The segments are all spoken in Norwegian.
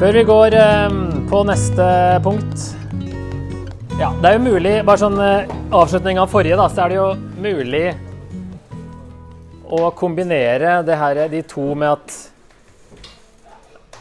Før vi går eh, på neste punkt Ja, det er jo mulig Bare sånn eh, avslutning av forrige, da, så er det jo mulig å kombinere det her, de to med at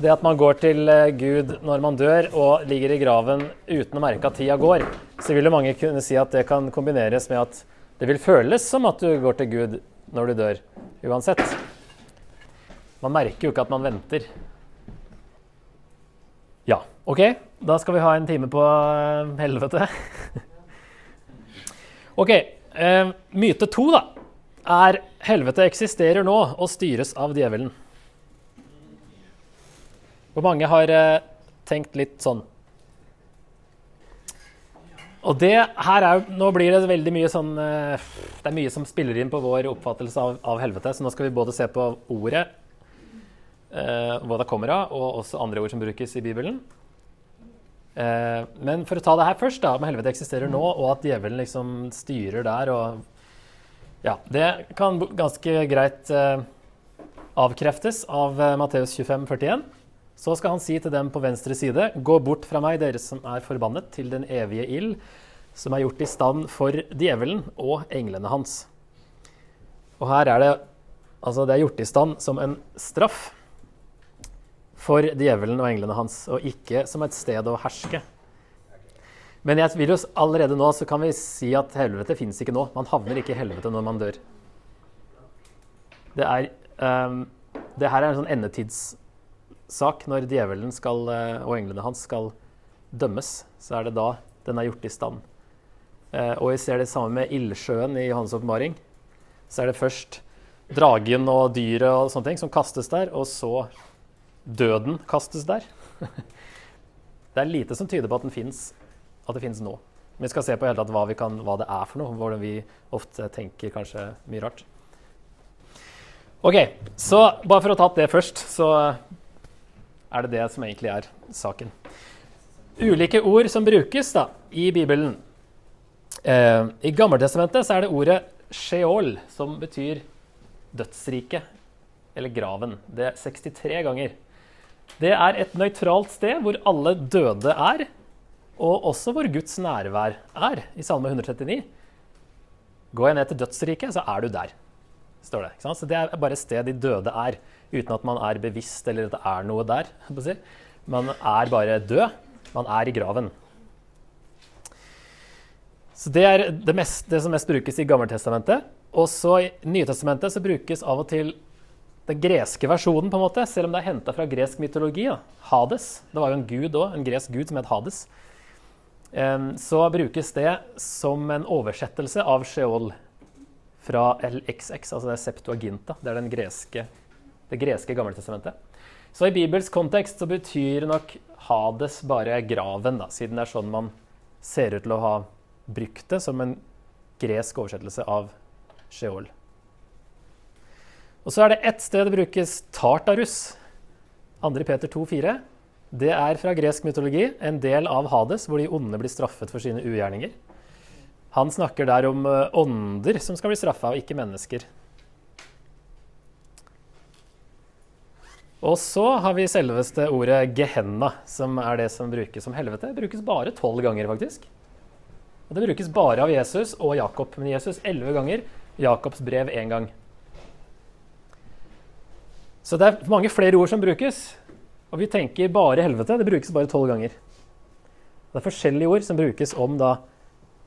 det at man går til eh, Gud når man dør og ligger i graven uten å merke at tida går, så vil jo mange kunne si at det kan kombineres med at det vil føles som at du går til Gud når du dør, uansett. Man merker jo ikke at man venter. OK. Da skal vi ha en time på eh, helvete. OK. Eh, myte to, da, er helvete eksisterer nå og styres av djevelen. Hvor mange har eh, tenkt litt sånn? Og det her er, Nå blir det veldig mye sånn eh, Det er mye som spiller inn på vår oppfattelse av, av helvete. Så nå skal vi både se på ordet, eh, hva det kommer av, og også andre ord som brukes i Bibelen. Eh, men for å ta det her først, da, om helvete eksisterer nå, og at djevelen liksom styrer der og Ja, det kan ganske greit eh, avkreftes av eh, Matteus 25, 41. Så skal han si til dem på venstre side, gå bort fra meg, dere som er forbannet, til den evige ild, som er gjort i stand for djevelen og englene hans. Og her er det altså det er gjort i stand som en straff for djevelen og englene hans, og ikke som et sted å herske. Men jeg vil jo allerede nå så kan vi si at helvete fins ikke nå. Man havner ikke i helvete når man dør. Det, er, um, det her er en sånn endetidssak. Når djevelen skal, uh, og englene hans skal dømmes, så er det da den er gjort i stand. Uh, og vi ser det samme med ildsjøen i Johannes' åpenbaring. Så er det først dragen og dyret og sånne ting som kastes der, og så døden kastes der. det er lite som tyder på at, finnes, at det fins nå. Vi skal se på hele tatt hva, kan, hva, det er for noe, hvordan vi ofte tenker kanskje mye rart. Ok, så bare for å ta det først, så er det det som egentlig er saken. Ulike ord som brukes da, i Bibelen. Eh, I Gammeltestamentet er det ordet sheol, som betyr dødsriket, eller graven. Det er 63 ganger. Det er et nøytralt sted hvor alle døde er, og også hvor Guds nærvær er, i Salme 139. Går jeg ned til dødsriket, så er du der, står det. Så det er bare et sted de døde er, uten at man er bevisst eller at det er noe der. Man er bare død. Man er i graven. Så Det er det, mest, det som mest brukes i Gammeltestamentet. Også i Nytestamentet så brukes av og til den greske versjonen, på en måte, selv om det er henta fra gresk mytologi. Da. Hades. Det var jo en gud òg, en gresk gud som het Hades. Så brukes det som en oversettelse av Sheol fra LXX, altså det er Septuaginta. Det er den greske, det greske gammeltestamentet. Så i bibelsk kontekst så betyr nok Hades bare graven, da, siden det er sånn man ser ut til å ha brukt det som en gresk oversettelse av Sheol. Og så er det ett sted det brukes Tartarus. 2. Peter 2,4. Det er fra gresk mytologi, en del av Hades, hvor de onde blir straffet for sine ugjerninger. Han snakker der om eh, ånder som skal bli straffa, og ikke mennesker. Og så har vi selveste ordet gehenna, som er det som brukes som helvete. Det brukes bare tolv ganger, faktisk. Og det brukes bare av Jesus og Jakob. Men Jesus elleve ganger. Jakobs brev én gang. Så det er mange flere ord som brukes. Og vi tenker bare helvete. Det brukes bare tolv ganger. Det er forskjellige ord som brukes om da,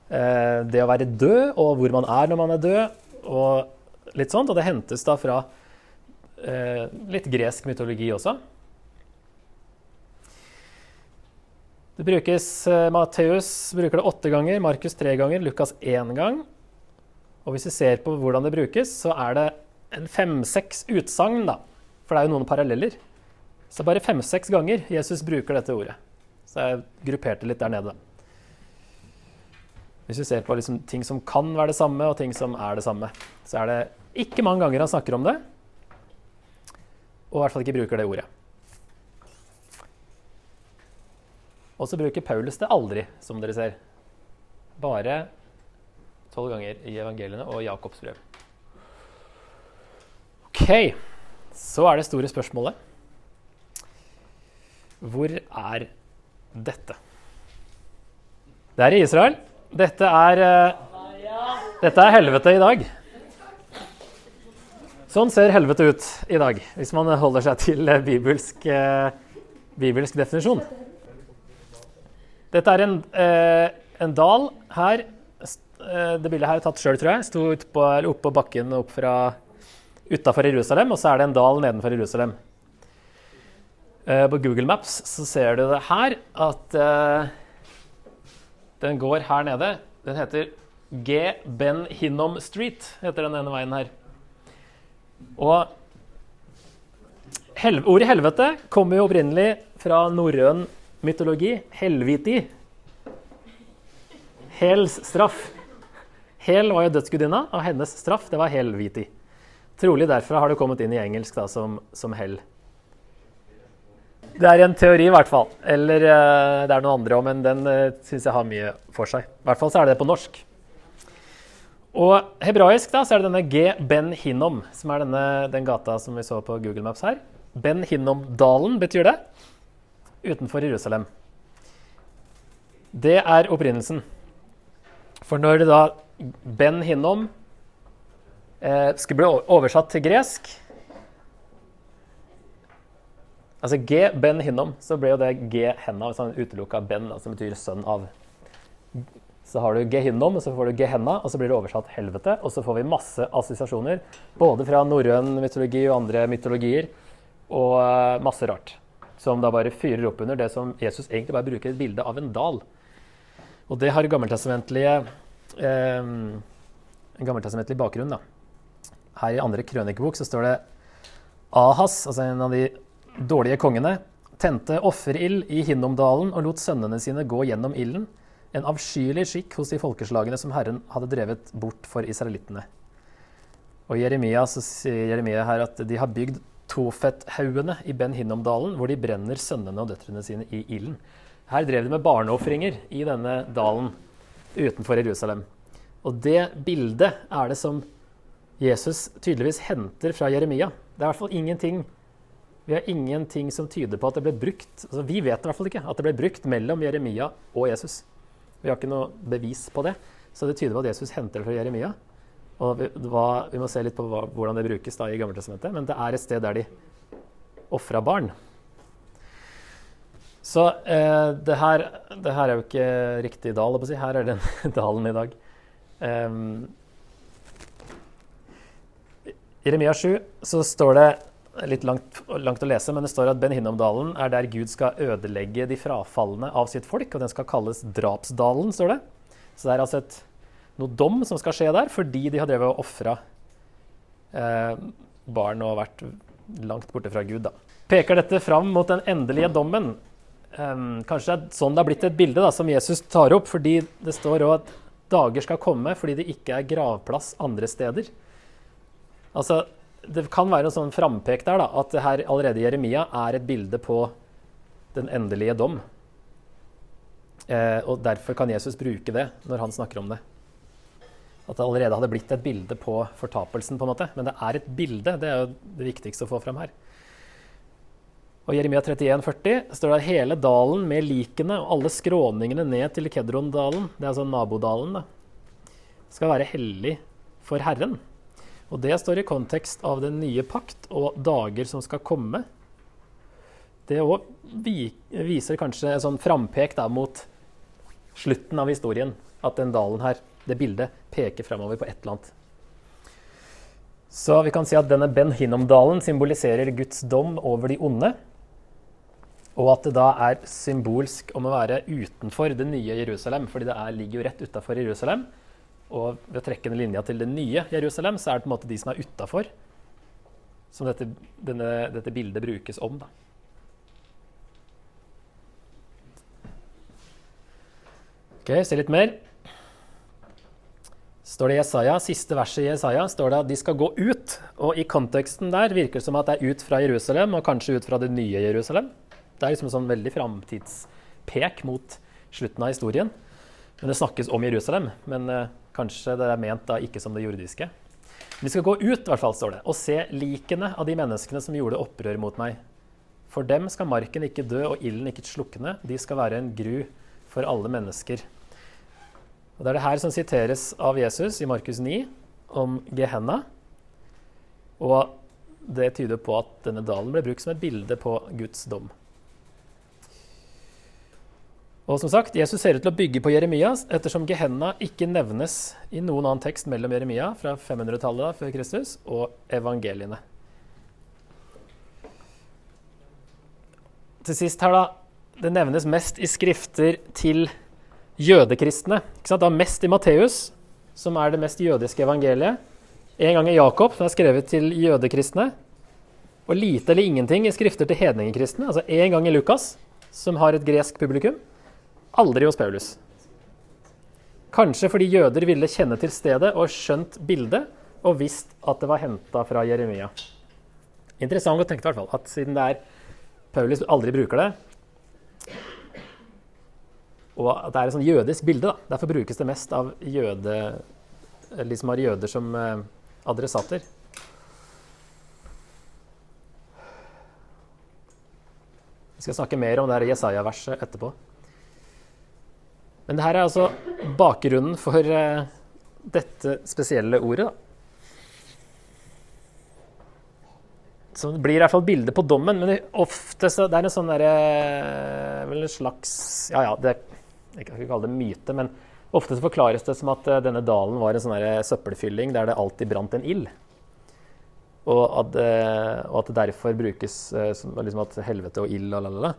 eh, det å være død, og hvor man er når man er død, og litt sånt. Og det hentes da fra eh, litt gresk mytologi også. Det brukes, eh, Matteus bruker det åtte ganger, Markus tre ganger, Lukas én gang. Og hvis vi ser på hvordan det brukes, så er det en fem-seks utsagn, da. For det er jo noen paralleller. Så bare fem-seks ganger Jesus bruker dette ordet. Så jeg grupperte litt der nede. Hvis vi ser på liksom ting som kan være det samme, og ting som er det samme, så er det ikke mange ganger han snakker om det. Og i hvert fall ikke bruker det ordet. Og så bruker Paulus det aldri, som dere ser. Bare tolv ganger i evangeliene og Jakobs brev. OK. Så er det store spørsmålet Hvor er dette? Det er i Israel. Dette er, uh, dette er helvete i dag. Sånn ser helvete ut i dag, hvis man holder seg til uh, bibelsk, uh, bibelsk, definisjon. Dette er en, en dal her. Det bildet her er tatt sjøl, tror jeg. Sto oppå på, opp bakken opp utafor Jerusalem, og så er det en dal nedenfor Jerusalem. på Google Maps så ser du det her at den går her nede. Den heter G. Ben Hinnom Street, heter den ene veien her. Og hel ordet helvete kommer jo opprinnelig fra norrøn mytologi. Helviti. Hels straff. Hel var jo dødsgudinna, og hennes straff det var helviti. Trolig derfra har du kommet inn i engelsk da, som, som hell. Det er en teori, i hvert fall. Eller uh, det er noen andre òg, men den uh, eh, syns jeg har mye for seg. I hvert fall så er det på norsk. Og hebraisk da, så er det denne G. Ben Hinnom, som er denne, den gata som vi så på Google Maps her. Ben Hinnom-dalen betyr det. Utenfor Jerusalem. Det er opprinnelsen. For når det da Ben Hinnom eh, skulle bli oversatt til gresk Altså G, Ben Hinnom, så ble jo det G Henna, sånn utelukka Ben, som betyr sønn av. Så har du Gehinnom, og så får du Gehenna, og så blir det oversatt helvete. Og så får vi masse assosiasjoner, både fra norrøn mytologi og andre mytologier, og uh, masse rart. Som da bare fyrer opp under det som Jesus egentlig bare bruker et bilde av en dal. Og det har gammeltestamentlig eh, en gammeltestamentlig bakgrunn. da. Her i andre krønikebok så står det Ahas, altså en av de dårlige kongene, tente offerild i Hinnomdalen og lot sønnene sine gå gjennom ilden, en avskyelig skikk hos de folkeslagene som Herren hadde drevet bort for israelittene. Og Jeremia så sier Jeremia her at de har bygd Tofet-haugene i Ben Hinnomdalen, hvor de brenner sønnene og døtrene sine i ilden. Her drev de med barneofringer i denne dalen utenfor Jerusalem. Og det bildet er det som Jesus tydeligvis henter fra Jeremia. Det er i hvert fall ingenting vi har ingenting som tyder på at det ble brukt altså Vi vet i hvert fall ikke at det ble brukt mellom Jeremia og Jesus. Vi har ikke noe bevis på det. Så det tyder på at Jesus henter det fra Jeremia. Og vi, hva, vi må se litt på hva, hvordan det brukes da i Gammeltestamentet. Men det er et sted der de ofra barn. Så eh, det, her, det, her, er jo ikke riktig dal. Her er den dalen i dag. Um, Jeremia 7 så står det litt langt, langt, å lese, men det står at Ben Hinnomdalen er der Gud skal ødelegge de frafalne av sitt folk, og den skal kalles Drapsdalen, står det. Så det er altså et, noe dom som skal skje der, fordi de har drevet og ofra eh, barn og vært langt borte fra Gud. Da. Peker dette fram mot den endelige dommen? Um, kanskje det er sånn det har blitt et bilde da, som Jesus tar opp, fordi det står òg at dager skal komme fordi det ikke er gravplass andre steder. Altså, det kan være en sånn frampek der da, at det her allerede Jeremia er et bilde på den endelige dom. Eh, og Derfor kan Jesus bruke det når han snakker om det. At det allerede hadde blitt et bilde på fortapelsen. på en måte. Men det er et bilde. Det er jo det viktigste å få fram her. Og Jeremia 31, 40 står det hele dalen med likene og alle skråningene ned til Kedron-dalen, det er altså nabodalen, da, skal være hellig for Herren. Og det står i kontekst av den nye pakt og dager som skal komme. Det òg viser kanskje en sånn frampek da, mot slutten av historien. At den dalen her, det bildet, peker fremover på et eller annet. Så vi kan si at denne Ben Hinnom-dalen symboliserer Guds dom over de onde. Og at det da er symbolsk om å være utenfor det nye Jerusalem, fordi det er, ligger jo rett utafor Jerusalem. Og ved å trekke den linja til det nye Jerusalem, så er det på en måte de som er utafor, som dette, denne, dette, bildet brukes om. da. Ok, Se litt mer. Står det i Jesaja, Siste verset i Jesaja står det at de skal gå ut. Og i konteksten der virker det som at det er ut fra Jerusalem, og kanskje ut fra det nye Jerusalem. Det er liksom en sånn veldig framtidspek mot slutten av historien. Men det snakkes om Jerusalem. Men uh, kanskje det er ment da ikke som det jordiske. Vi skal gå ut, i hvert fall, står det, og se likene av de menneskene som gjorde opprør mot meg. For dem skal marken ikke dø og ilden ikke slukne. De skal være en gru for alle mennesker. Og Det er det her som siteres av Jesus i Markus 9 om Gehenna. Og det tyder på at denne dalen ble brukt som et bilde på Guds dom. Og som sagt, Jesus ser ut til å bygge på Jeremias, ettersom Gehenna ikke nevnes i noen annen tekst mellom Jeremia fra 500-tallet før Kristus og evangeliene. Til sist her, da. Det nevnes mest i skrifter til jødekristne. Er mest i Matteus, som er det mest jødiske evangeliet. En gang i Jakob, som er skrevet til jødekristne. Og lite eller ingenting i skrifter til hedningekristne. Altså én gang i Lukas, som har et gresk publikum. Aldri hos Paulus. Kanskje fordi jøder ville kjenne til stedet og skjønt bildet og visst at det var henta fra Jeremia. Interessant å tenke i hvert fall, at siden det er Paulus aldri bruker det, og at det er et sånn jødisk bilde, da. derfor brukes det mest av jøde, liksom har jøder som eh, adressater. Vi skal snakke mer om det Jesaja-verset etterpå. Men det her er altså bakgrunnen for uh, dette spesielle ordet. Da. Så det blir i hvert fall bilde på dommen, men ofte så, det er en sånn derre Vel en slags Ja ja, det, jeg kan ikke kalle det myte, men ofte så forklares det som at uh, denne dalen var en sånn søppelfylling der det alltid brant en ild. Og at, og at det derfor brukes som liksom at helvete og ild og la, la, la.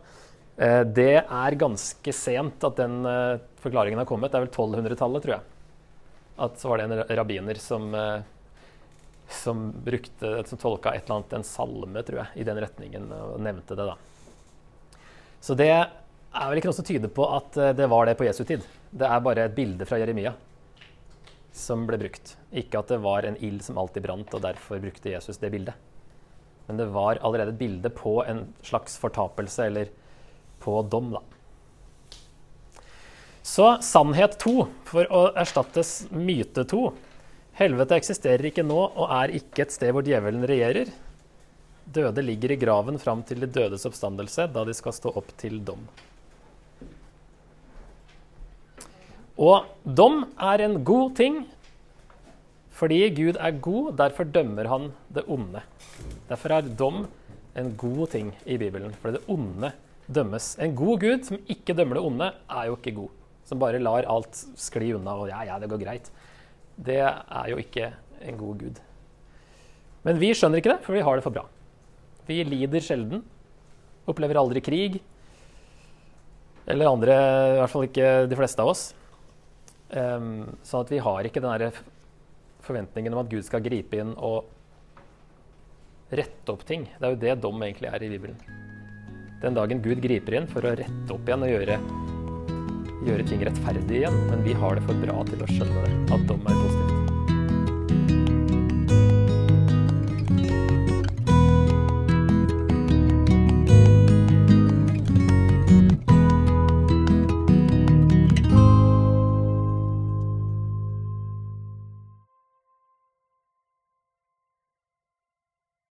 Eh, det er ganske sent at den eh, forklaringen har kommet. Det er vel 1200-tallet, tror jeg. At så var det en rabbiner som, eh, som, brukte, som tolka et eller annet, en salme, tror jeg, i den retningen, og nevnte det, da. Så det er vel ikke noe som tyder på at det var det på Jesu tid. Det er bare et bilde fra Jeremia som ble brukt. Ikke at det var en ild som alltid brant, og derfor brukte Jesus det bildet. Men det var allerede et bilde på en slags fortapelse eller på dom, da. Så sannhet to, for å erstattes myte to. Helvete eksisterer ikke nå og er ikke et sted hvor djevelen regjerer. Døde ligger i graven fram til de dødes oppstandelse, da de skal stå opp til dom. Og dom er en god ting fordi Gud er god, derfor dømmer han det onde. Derfor er dom en god ting i Bibelen, fordi det onde dømmes. En god gud som ikke dømmer det onde, er jo ikke god. Som bare lar alt skli unna og ja, ja, det går greit. Det er jo ikke en god gud. Men vi skjønner ikke det, for vi har det for bra. Vi lider sjelden. Opplever aldri krig. Eller andre, i hvert fall ikke de fleste av oss. Um, sånn at vi har ikke den forventningen om at Gud skal gripe inn og rette opp ting. Det er jo det dom egentlig er i Bibelen. Den dagen Gud griper inn for å rette opp igjen og gjøre, gjøre ting rettferdig igjen. Men vi har det for bra til å skjønne at dom er positivt.